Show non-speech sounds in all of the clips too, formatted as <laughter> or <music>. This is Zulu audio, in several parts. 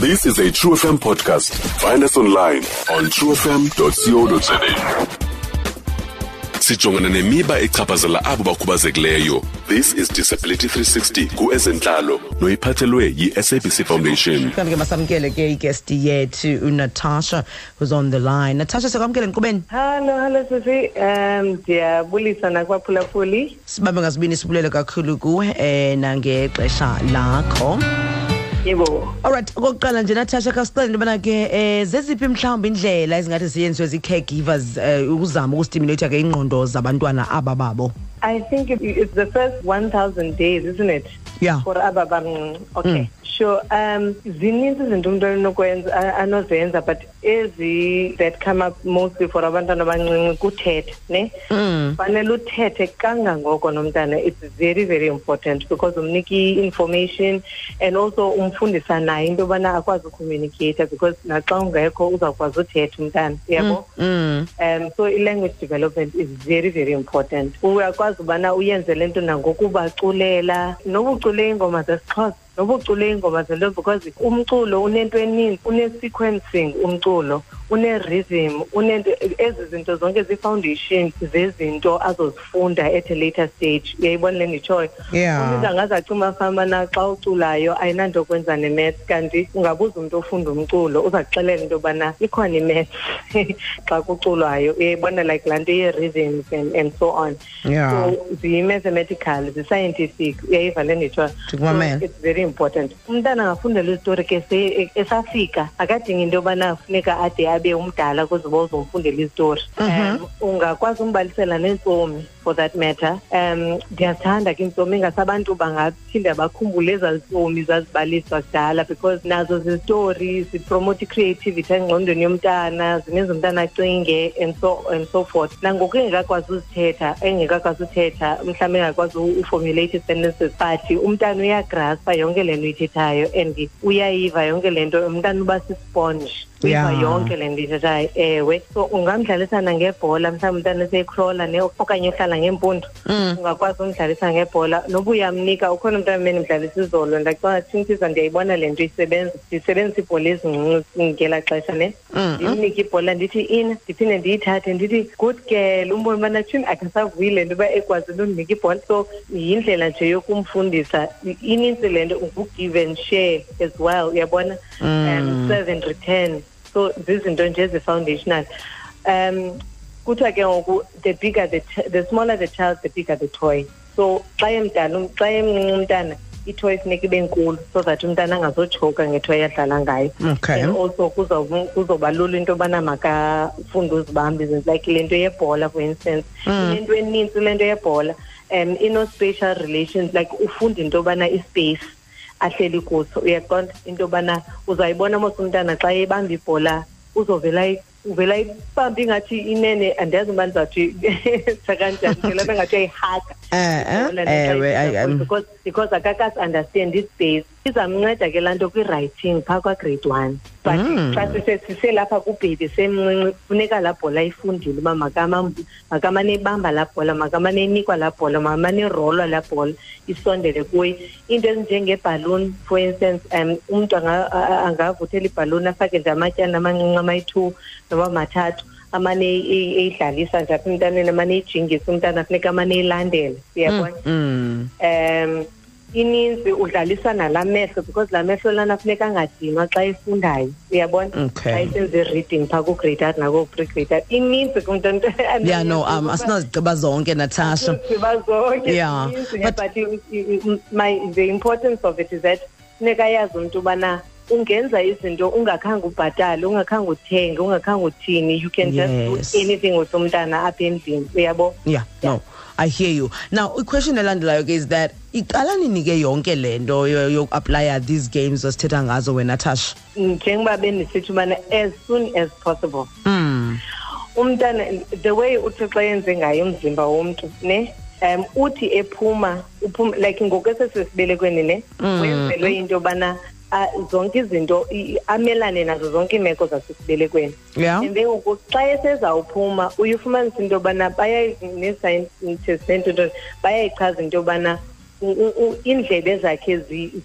This is a True FM podcast. Find us online on truefm.co.za. Sijongana nemiba echaphazela abo bakhubazekileyo. This is Disability 360 kuezentlalo noyiphathelwe yi-SABC Foundation. kanti ke masamkele ke igest yethu unatasha who's on the line natasha sikwamkele nkqubeni Hallo, hallo Sisi. Um ndiyabulisa nakwaphulaphuli. sibambe ngasibini sibulele kakhulu kuwe um nangexesha lakho Yebo. alright okokuqala nje natasha khasicele into yobana ke um zeziphi mhlawumbi indlela ezingathi ziyenziwe zii-caregivers um ukuzama ukustimulate ke ingqondo zabantwana aba babo I think it's the first 1000 days, isn't it? Yeah. For aba bancinci. Okay. Sure. Um zininzi izinto umuntu anokwenza a- anozenza but ezi that come up mostly for abantwana abancinci kuthetha, ne? Fanele uthethe kangangoko nomntana. It's very very important because umnika i-information and also umfundisa naye into yobana akwazi ucommunicate because naxa ungekho uzawukwazi uthetha umntana. Yabo? mm. um so i-language development is very very important uyakwazi ubana uyenze le nto nangokubaculela noba ucule iingoma zesixhosa noba ucule iingoma zento because umculo unento eninzi une-sequencing umculo. Une-rhythm ezi zinto zonke zii-foundation zezinto azozifunda at a later stage. Uyayibona le nditshoyo Yeah. umntu angaze acima famana xa uculayo ayinanto kwenza nemaths. Kanti ungabuza umntu ofunda umculo uza kuxelela into yobana ikhona imaths <laughs> xa kuculwayo. Uyayibona like laa nto ye-rhythms and, and so on. Yeah. so ziyi-mathematical zi-scientific uyayiva le nditshoyo so it's very important. Umntana angafundela izitori ke esafika akadingi into yobana funeka ade abe umdala ukuze uba uzomfundela izitori um ungakwazi umbalisela neentsomi for that matter. Um ndiyazithanda ke ingasabantu bangaphinda bakhumbule ezaa ntsomi zazibaliswa kudala because nazo zizitori i-creativity engqondweni yomntana zimenza umntana acinge and so and so forth. Nangoku engekakwazi uzithetha engekakwazi uthetha mhlawumbi engakwazi uformulate ii-sentences but umntana uyagraspa yonke le nto uyithethayo and uyayiva yonke le nto umntana uba sisponge uyiva Yeah. yonke le nto ithethayo ewe so ungamdlalisana ngebhola mhlawumbi umntana eseyikrola ne okanye uhlala ngempundu ungakwazi umdlalisa ngebhola. Noba uyamnika ukhona umntana meni mdlalisa izolo. Ndakucanga thintisa ndiyayibona le nto isebenza ndisebenzisa ibhola ezincinci ngela xesha ne ndimnike ibhola ndithi ina ndiphinde ndiyithathe ndithi good girl. Umbone ubana tshini akasavuyi le nto uba ekwazile undinika ibhola. So yindlela nje yokumfundisa. Inintsi le nto ngu-give and share as well uyabona? Um serve and return so zizinto nje ezi-foundational um kuthiwa ke ngoku the bigger the, the smaller the child the bigger the toy. So xa emdala xa emncinci umntana ithoy funeka ibe nkulu so that umntana angazotshoka ngethoy adlala ngayo. Okay. and also kuzoba lula into yobana makafunde uzibamba izinto like le nto yebhola for instance. Inento enintsi le nto yebhola um ino-spatial relations like ufunda into yobana ispace ahleli kuso. Uyaqonda into yobana uzayibona mos umntana xa ebamba ibhola uzovela uvela ibambe ingathi inene. Andiyazi uba ndizawuthi <laughs> sakanjani bengathi uyayihaka <laughs> Eh, eh, Ibhola le xa ewe, ithetha I- kuyo, because because akakasi understand ispace izamnceda ke laa nto kwi-writing phaa kwagrade one but xa sise- siselapha kubhebi semncinci funeka laa bhola ayifundile uba makama- makamane ibamba laa bhola makamane enikwa laa bhola makamane irolwa laa bhola isondele kuye into ezinjengebhaluni for instance um umntu anga- a- a- angavuthela ibhaluni afake nje amatyana amancinci amayi-two noba mathathu amane eyi- eyi- eyidlalisa nje apha emntaneni amane eyijingisa umntana funeka amane eyilandela uyabona? Mm. um ininzi udlalisa nalaa mehlo because laa mehlo lana funeka angadinwa xa efundayo. Uyabona? Okay. xa esenza i-reading phaa ku-grade art nakoo-pre-grade art ininzi kumntu <laughs> yeah no um asinozigqiba zonke natasha. Ziba zonke. Yeah, zininzi, but- but i- i- i- my the importance of it is that funeka yazi umntu ubana ungenza izinto ungakhange ubhatale ungakhange uthenge ungakhange uthini. You can Yes. just do anything with umntana apha endlini. Uyabo? Yeah no. I hear you. Now iquestion elandelayo ke is that iqala nini ke yonke le nto yo- yokuaplya these games osithetha ngazo wena natasha? Njengoba bendisithi ubana as soon as possible. Mm. umntana the way uthixo yenze ngayo umzimba womntu ne um uthi ephuma uphuma like ngoku esesesibelekweni ne wenzelwe into yobana ah, zonke izinto amelane nazo zonke iimeko zasesibelekweni. Yeah. And then ngoku xa esezawuphuma uye ufumanisa into yobana nee-scientists neentotoni bayayichaza into yobana iindlebe zakhe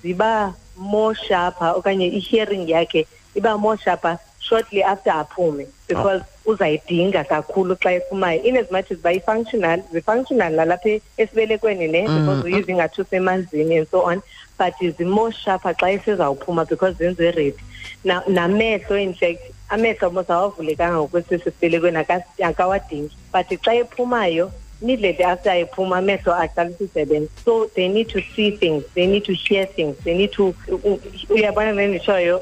ziba more sharper okanye i-hearing yakhe iba more sharper shortly after aphume. Because uzayidinga kakhulu xa ephumayo in as much as bayi-functional zi-functional nalapha esibelekweni ne because uyiva ingathi usemanzini and so on but zi-more sharper xa esezawuphuma because zenziwe ready Na- namehlo in fact amehlo mos awavulekanga ngokwesisi sibelekweni aka- akawadingi. But xa ephumayo immediately after ephuma amehlo aqalisa usebenza so they need to see things they need to hear things they need to uyabona le nditshoyo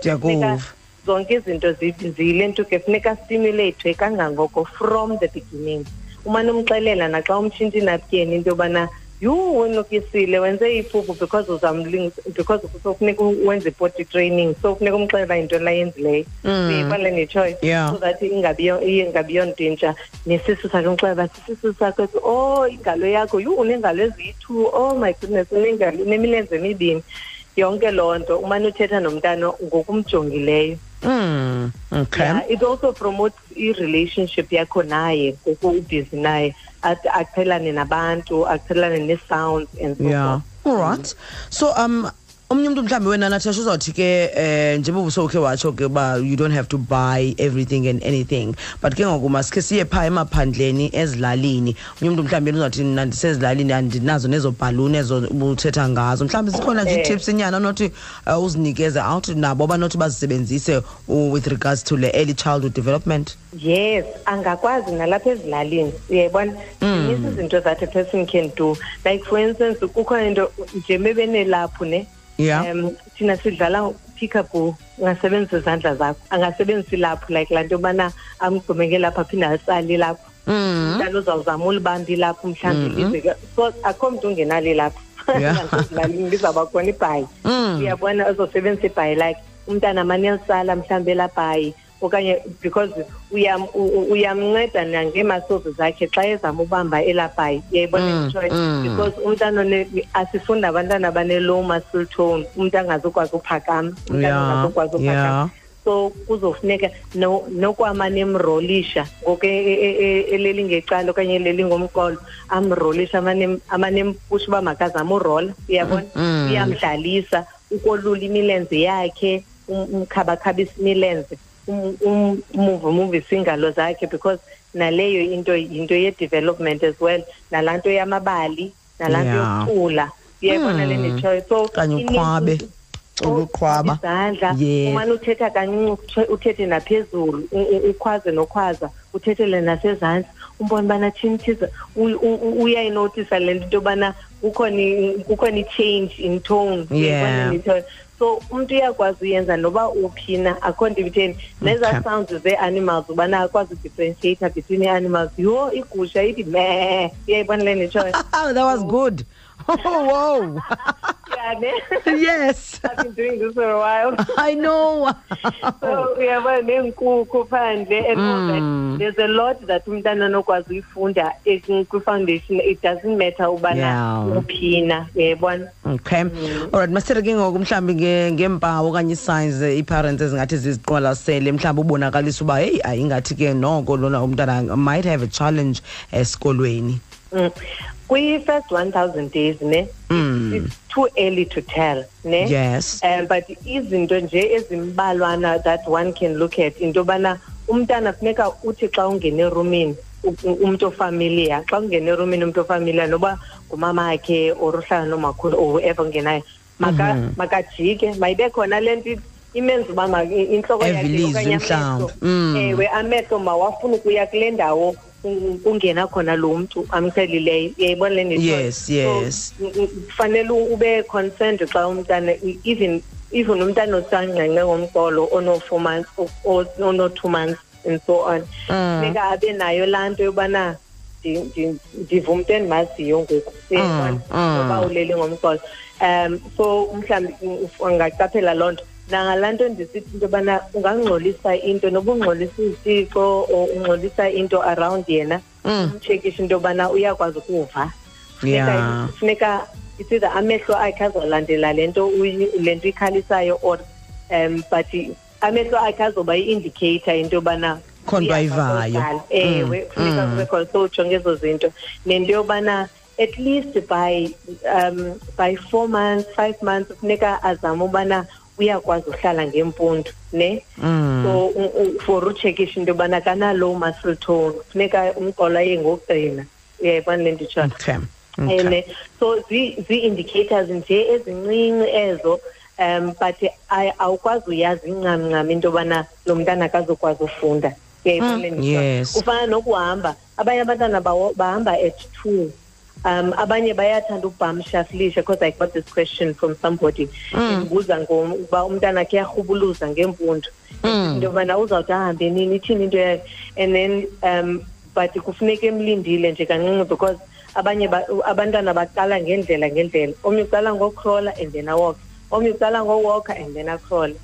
zonke izinto zi- zile nto ke funeka stimulethwe kangangoko from the beginning. Umane umxelela naxa umtshintsha inapkeni into yobana yhu wenukisile wenze iphuphu because because sofuneka wenze potty training so funeka umxelela yintoni layenzileyo uyibona mm. nditshoyo Yeah. so that ingabiyo ingabiyo nto intsha nesisu sakhe umxelela uba sisisu sakho oh ingalo yakho yhu unengalo eziyi-two oh my goodness unengalo unemilenze emibini. Yonke loo nto umane uthetha nomntana ngokumjongileyo Mm. Okay. yeah, it also promotes i-relationship yakho naye ngoku ubhizi naye At- aqhelane nabantu aqhelane nee-sounds and so yeah forth. all right so um omnye umntu mhlawumbi wena nathasha uzawuthi ke um njengoba usowukhe watsho ke uba you don't have to buy everything and anything but ke ngoku masikhe siye phaa emaphandleni ezilalini. Omnye umntu mhlawumbi uzawuthi mna ndisezilalini andinazo nezo bhaluni ezo ubuthetha ngazo. Mhlawumbi zikhona nje Eh. ii-tips inyana onothi uh, uzinikeze out nabo abanothi bazisebenzise with regards to le early childhood development. Yes angakwazi nalapha ezilalini. Uyayibona? Zininzi izinto that a person can do like for instance kukhona into nje mebenelaphu ne Yeah. um thina sidlala peekaboo ungasebenzisa izandla zakho angasebenzisi lapho like laa nto yobana amgqumeke lapho aphinde alitsale lapho mm. uzawuzama ulibamba lapho mhlawumbi lize so akho mntu ungenalo ilaphu Yeah. <laughs> lizawuba khona ibhayi Mm. uyabona uzosebenzisa ibhayi like umntana amane elisala mhlawumbi elabhayi okanye because uyam- u- u- uyamnceda nangeemasozi zakhe xa ezama ubamba elabhayi uyayibona Mm, nditshoyo mm. because umntana one- asifundi abantwana abane-low muscle tone umntu angazokwazi uphakama umntana Yeah, angazokwazi yeah. uphakama so kuzofuneka no- nokwamane emrolisha ngoku e- e- e- eleli ngecala okanye eleli ngomqolo amrolisha amane- amane empusha uba makazame urola uyabona Mm. uyamdlalisa ukolula imilenze yakhe um- umkhabakhabisa imilenze um- um- umuve umuvise iingalo zakhe because naleyo into yinto ye-development as well nalaa nto yamabali nalaa nto Yeah. yokucula uyayibona le Mm. nditshoyo so Okanye ininzi- uqhwabe. Cula uqhwaba. izandla Yes. umane uthetha kancinci uthe- uthethe naphezulu u- u- ukhwaze nokhwaza uthethele nasezantsi umbone ubana thini thiza u- u- u- uyayinotisa le nto into yobana kukhona i- kukhona i-change in tone Yeah. So umntu uyakwazi uyenza noba uphi na akho nto ibitheni nezaa sounds zee-animals ubana akwazi udifferentiata between ii-animals yho igusha ithi me iyayibonele nditshoyo <laughs> that was good. <laughs> Oh ne? <laughs> <laughs> yes. I've been doing this for a while. <laughs> I know. <laughs> So uyabona neenkukhu phandle and all that. Mm. there's a lot that umntana anokwazi uyifunda eh, kwi-foundation. It doesn't matter ubana Yeah. uphina uyayibona okay. Alright masithethe ke ngoku mhlawumbi nge- ngeempawu okanye ii-signs eh, ii-parents ezingathi ziziqwalasele mhlawumbi ubonakalisa uba heyi ayingathi ke noko lona umntana might have a challenge esikolweni. Mm. Kwi-first one thousand days ne Mm. it's too early to tell ne yes um but izinto nje ezimbalwana that one can look at into yobana umntana funeka uthi xa ungena erumini u- u- umntu ofamiliya xa ungena erumini umntu ofamiliya noba ngumamakhe or uhlala nomakhulu or whoever ungenayo maka Mhm. makajike mayibe khona le nto imenza uba ma- i- intloko yakhe Evilizwe okanye mhlawumbi. amehlo Mm. ewe amehlo mawafuna ukuya kule ndawo ku- kungena khona lo mntu amxhelileyo uyayibona le nto nditshoyo? Yes, So, yes. kufanele ube concerned xa umntana even even umntana osanqenqe ngomqolo ono-four months o- o- ono-two months and so on Mm. funeka abe nayo laa nto yobana ndi- ndi- ndiva umntu endimaziyo ngoku uyayibona? mm. noba ulele ngomqolo um so mhlawumbi angacaphela loo nto nangalaa nto ndisithi into yobana ungangxolisa into noba ungxolisa isiko or ungxolisa into around yena umtshekisha into yobana uyakwazi ukuva. Funeka funeka isiza amehlo akhe azolandela le nto le nto ikhalisayo or um but amehlo akhe azoba yi-indicator into yobana Khona uba ewe Mm, funeka mm. kube so ujonge ezo zinto. Nento yobana at least by um by four months five months funeka azame ubana uyakwazi uhlala ngempundu ne? So u- u- for uchekisha into yobana kana-low muscle tone kufuneka umqolo aye ngokugcina. Uyayibona le nditsho okay. And okay. eh, so zi- zii-indicators nje ezincinci ezo um but awukwazi uyazi incam ncam into yobana lo mntana akazokwazi ufunda uyayibona le nditsho? yes. kufana nokuhamba. Abanye abantwana bahamba at two um abanye bayathanda ukubhamshaflisha because i got this question from somebody. Ndibuza ngoba umntana khe yarhubuluza ngemfundo into yobana uzawuthi ahambe nini ithini into yakhe and then um but kufuneka emlindile nje kancinci because abanye ba- abantwana baqala ngendlela ngendlela. Omnye uqala ngokrola and then awalk omnye uqala ngowalker and then acroll I-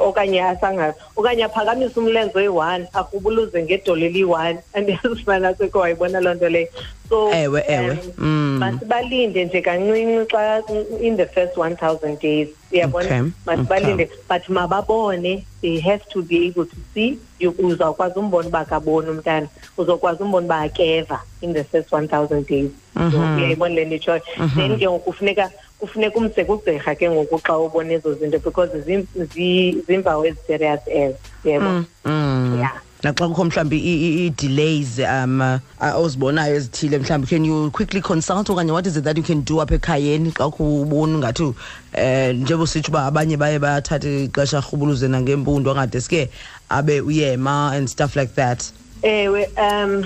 okanye asangazi okanye aphakamise umlenze oyi-one arhubuluze ngedolo eliyi-one <laughs> andiyazifana sekho wayibona loo nto leyo. So Ewe, ewe. um, Mm. masibalinde nje kancinci xa in the first one thousand days. Uyabona? Okay, masibalinde but mababone. They have to be able to see. You- uzawukwazi umbona uba akaboni umntana. Uzokwazi umbona uba akeva in the first one thousand days. So, Mhm. uyayibona le nto itshoyo? Then ke ngoku kufuneka umse kugqirha ke ngoku xa ubona ezo zinto because ziimpawu ezi-serious ezo uyayibona mm. yeah. Naxa kukho mhlawumbi i- i- i-delays um uh, ozibonayo ezithile mhlawumbi can you quickly consult okanye what is it that you can do apha ekhayeni xa kubona ngathi um njengoba usitsho uba abanye baye bayathatha ixesha arhubuluze nangempundo angade sike abe uyema and stuff like that? Ewe um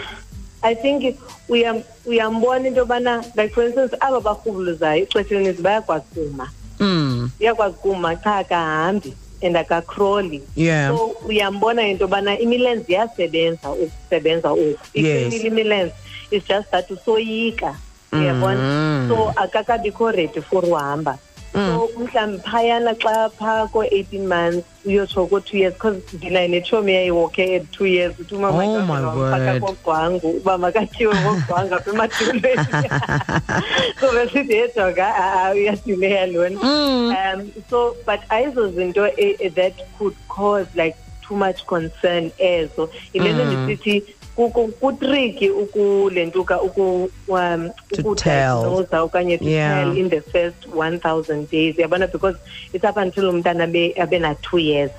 i think uyam- uyambona into yobana like for instance aba barhubuluzayo ixesha elininzi bayakwazi kuma mm. uyakwazi kuma cha akahambi and akacroli yeah. So uyambona into yobana imilenze iyasebenza ukusebenza oku. Yes. iqinile imilenze is just that usoyika. Uyabona? Mhm. so akakabikho ready for uhamba so mm. mhlawumbi phayana xa phaa ko-eighteen months uyotsho ko-two years because ndinayo netshomi yayiwokhe at two years uthi Oh word. kogwangu uba makatyiwe ngogwangu apha emadolweni <laughs> so besithi yedoga a uyadileya lona. Mm. Um so but ayizo zinto e- that could cause like too much concern ezo. Yilento mm. ndisithi ku- ku- kutriki ukulentuka uku um To ukudiagnose okanye to Yeah. tell in the first 1000 days uyabona because it's up until umntana abe abe na 2 years.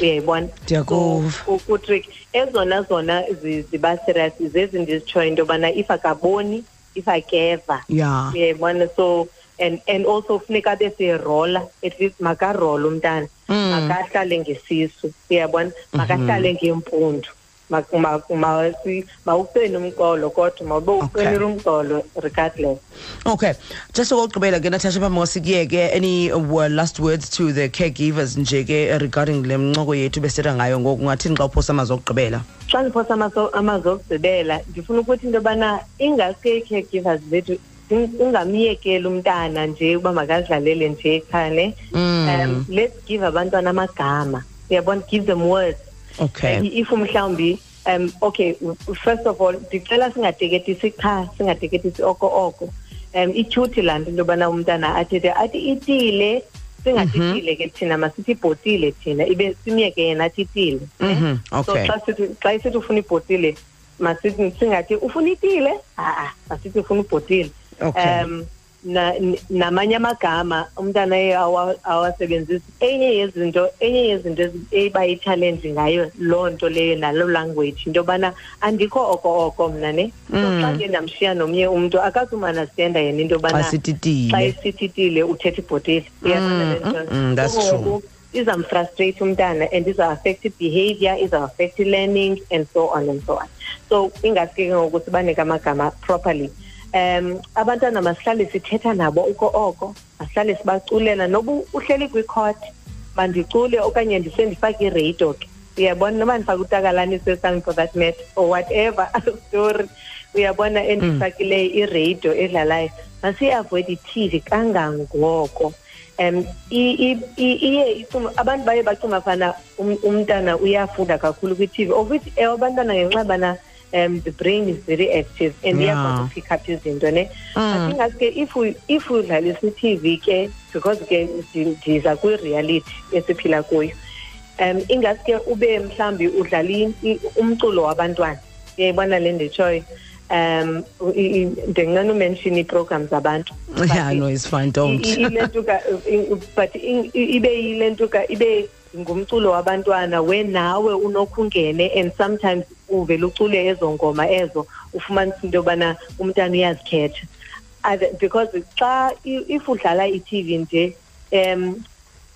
Uyayibona? Ndiyakuva. So, ku- kutrick ezona zona zi- ziba serious zezi ndizitshoyo into yobana if akaboni if akeva. Yeah. Uyayibona? So and and also funeka abe serola at least makarola umntana. Mm. makahlale ngesisu. Uyabona makahlale ngempundu. Ma- ma- ma- si- mawuqini umqolo kodwa mawube uqinile Okay. umqolo regardless okay just okokugqibela ke natasha phambi kosikuyeke any uh, last words to the caregivers nje ke regarding le mncoko yethu besetha ngayo ngoku? Ungathini xa uphosa amazwi okugqibela xa ndiphosa amazo- amazwi okugqibela ndifuna ukuthi into yobana ingaske ii-caregivers zethu zing- ungamyekeli umntana nje uba makazidlalele nje ekhaya ne Mm. um let's give abantwana amagama. Uyabona? Give them words. Okay if mhlawumbi um okay first of all ndicela singateketisi qha singateketisi oko oko um ityhuthi laa nto into yobana umntana athethe athi itile singathi Mhm. itile ke thina masithi ibhotile thina ibe simyeke yena athi itile? Mhm, so xa sithi xa isithi ufuna ibhotile masithi singathi ufuna itile ha-a masithi ufuna ibhotile Okay. Um na- namanye amagama umntana ye awasebenzisi. Enye yezinto enye yezinto ezi- ebayitshalenji ngayo loo nto leyo naloo language into yobana andikho oko oko mna ne? So Mm. xa ke ndamshiya nomnye umntu akazumanastenda yena into yobana xa isithitile uthetha ibhotile. Le nto? mm, mm, So izamfrustrate umntana and iza-affect i-behavior i-learning and so on and so on. So ingaske ke ngoku sibanike amagama properly um abantwana masihlale sithetha nabo uko oko masihlale sibaculela noba uhleli kwicourt mandicule okanye ndise ndifake iradio ke. Uyabona noba ndifake utakalani sesami for that matter or whatever <laughs> story uyabona endifakileyo iradio edlalayo. Masiyiavoid i-tv kangangoko. Um iye icuma abantu baye bacuma fana um- umntana uyafunda kakhulu kwi-tv of which ewe abantwana ngenxa bana um the brain is very active and Yeah. iyakwazi upick up izinto ne Mm. ingaske if we if udlalisa i-tv ke because ke ndi- ndiza kwi-reality esiphila kuyo um ingaske ube mhlawumbi udlala i- i- umculo wabantwana uyayibona le nditshoyo um i- i- ndinqena umention ii-programs zabantu yeah no it's fine don't I- i- ilentuka i- but i- i- ibe yilentuka ibe ngumculo wabantwana wenawe unokhungene and sometimes uvele ucule ezo ngoma ezo ufumanisa into yobana umntana uyazikhetha. Other- because xa i- if udlala i-tv nje um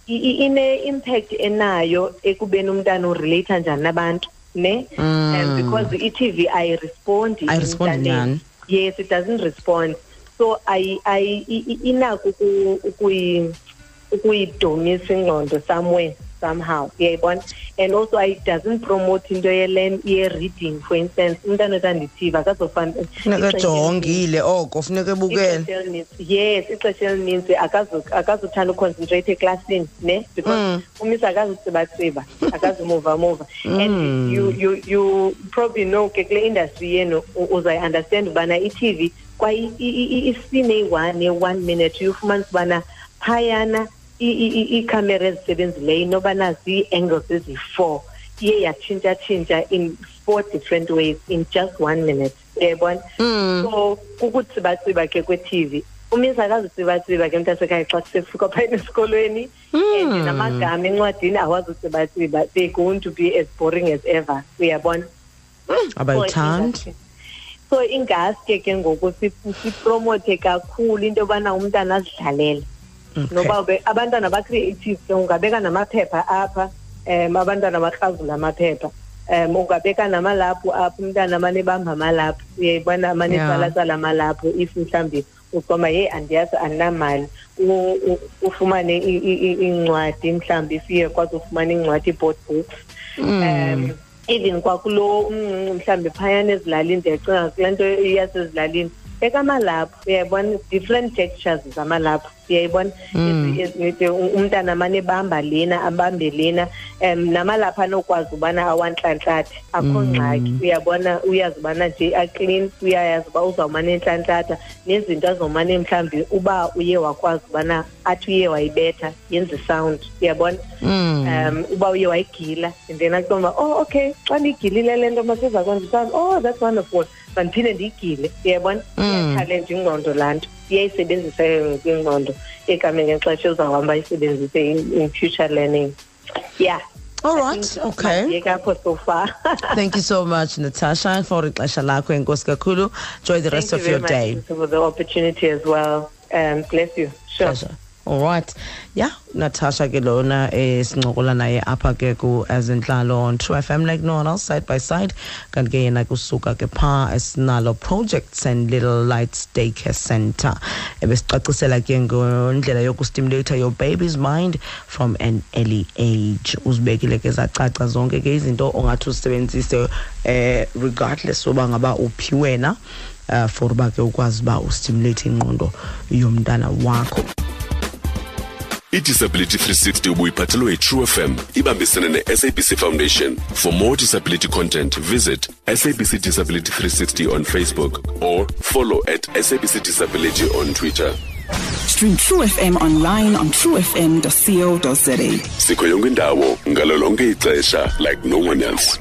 i- i- ine-impact enayo ekubeni umntana urelate njani nabantu ne? Um, because i-tv ayirespondi Ayirespondi emntaneni. nyhani. yes it doesn't respond. So ayi ayi i- i- inako uku- ukuyi ukuyidonisa ingqondo somewhere. Somehow uyayibona and also it doesn't promote into ye-reading for instance. Umntana othandithiva akazofana funeka ejongile oko funeka ebukele. Yes ixesha elininzi. Akazu- akazuthanda uconcentrate eklasini ne? Because umisa akazutsibatsiba akazimuvamuva and you, you, you probably know ke kule industry yenu uzayi-understand ubana i-tv kwaye isine iyi-one ye-one minute uyofumanisa ubana phayana i- i- i- iikhamera ezisebenzileyo inobana zii-angles eziyi-four iye yatshintsha-tshintsha in four different ways in just one minute uyayibona so kukutsibatsiba ke kwe-tv umisa akazutsibatsiba ke mntasekhaya xa kusefika phayini esikolweni and namagama encwadini awazutsibatsiba they're going to be as boring as ever uyabona abayithandi so ingaske ke ngoku si- sipromote kakhulu into yobana umntana azidlalele noba ube- abantwana ba-creative ke ungabeka namaphepha apha um abantwana bakrazula amaphepha. Um ungabeka namalaphu apha umntana amane ebamba amalaphu uyayibona amane Yeah. etsalatsala amalaphu if mhlawumbi ucoma yeyi andiyazi andinamali U- u- ufumane i- i- i- iincwadi mhlawumbi siye kwazi ufumane iincwadi ii-board books. Um even kwakulo umncinci mhlawumbi phayana ezilalini ndiyacinga kule nto yasezilalini. Ekamalaphu uyayibona different textures zamalaphu. Uyayibona Ezi- ezi- umntana amane ebamba lena abambe lena um namalaphu anokwazi ubana awantlantlathe akho ngxaki. Uyabona uyazi ubana nje aclean uyayazi uba uzawumane entlantlatha nezinto azomane mhlawumbi uba uye wakwazi ubana athi uye wayibetha yenze sound. Uyabona? Um uba uye wayigila and then akuba oh okay xa ndiyigilile le nto masiza kwenza sound oh that's wonderful mandiphinde ndiyigile uyabona? Iyatshallenge ingqondo laa nto iyayisebenzisa ke ngoku ingqondo ngexesha uzawuhamba ayisebenzise in, in future learning. Yeah. All right okay. so far. <laughs> Thank you so much natasha for ixesha lakho enkosi kakhulu. Enjoy the rest Thank of you your very day. much for the opportunity as well. Um bless you. Sure. Pleasure all right. Yeah natasha ke lona eh sincokola naye apha ke ku ezenhlalo on true fm like no one else side by side. Kanti ke yena kusuka ke pha esinalo projects and little lights daycare center. Ebesicacisela ke ngendlela yokustimulate your baby's mind from an early age. Uzibekile ke zacaca zonke ke izinto ongathi uzisebenzise eh regardless oba ngaba uphi wena uh, for uba ke ukwazi uba ustimulate ingqondo yomntana wakho. Idisability 360 ubuyiphathelwe yi-true fm ibambisene ne-sabc foundation. For more disability content visit sabc disability 360 on facebook or follow at sabc disability on twitter. Stream True FM online on truefm.co.za. sikho yonke indawo ngalo lonke ixesha like no one else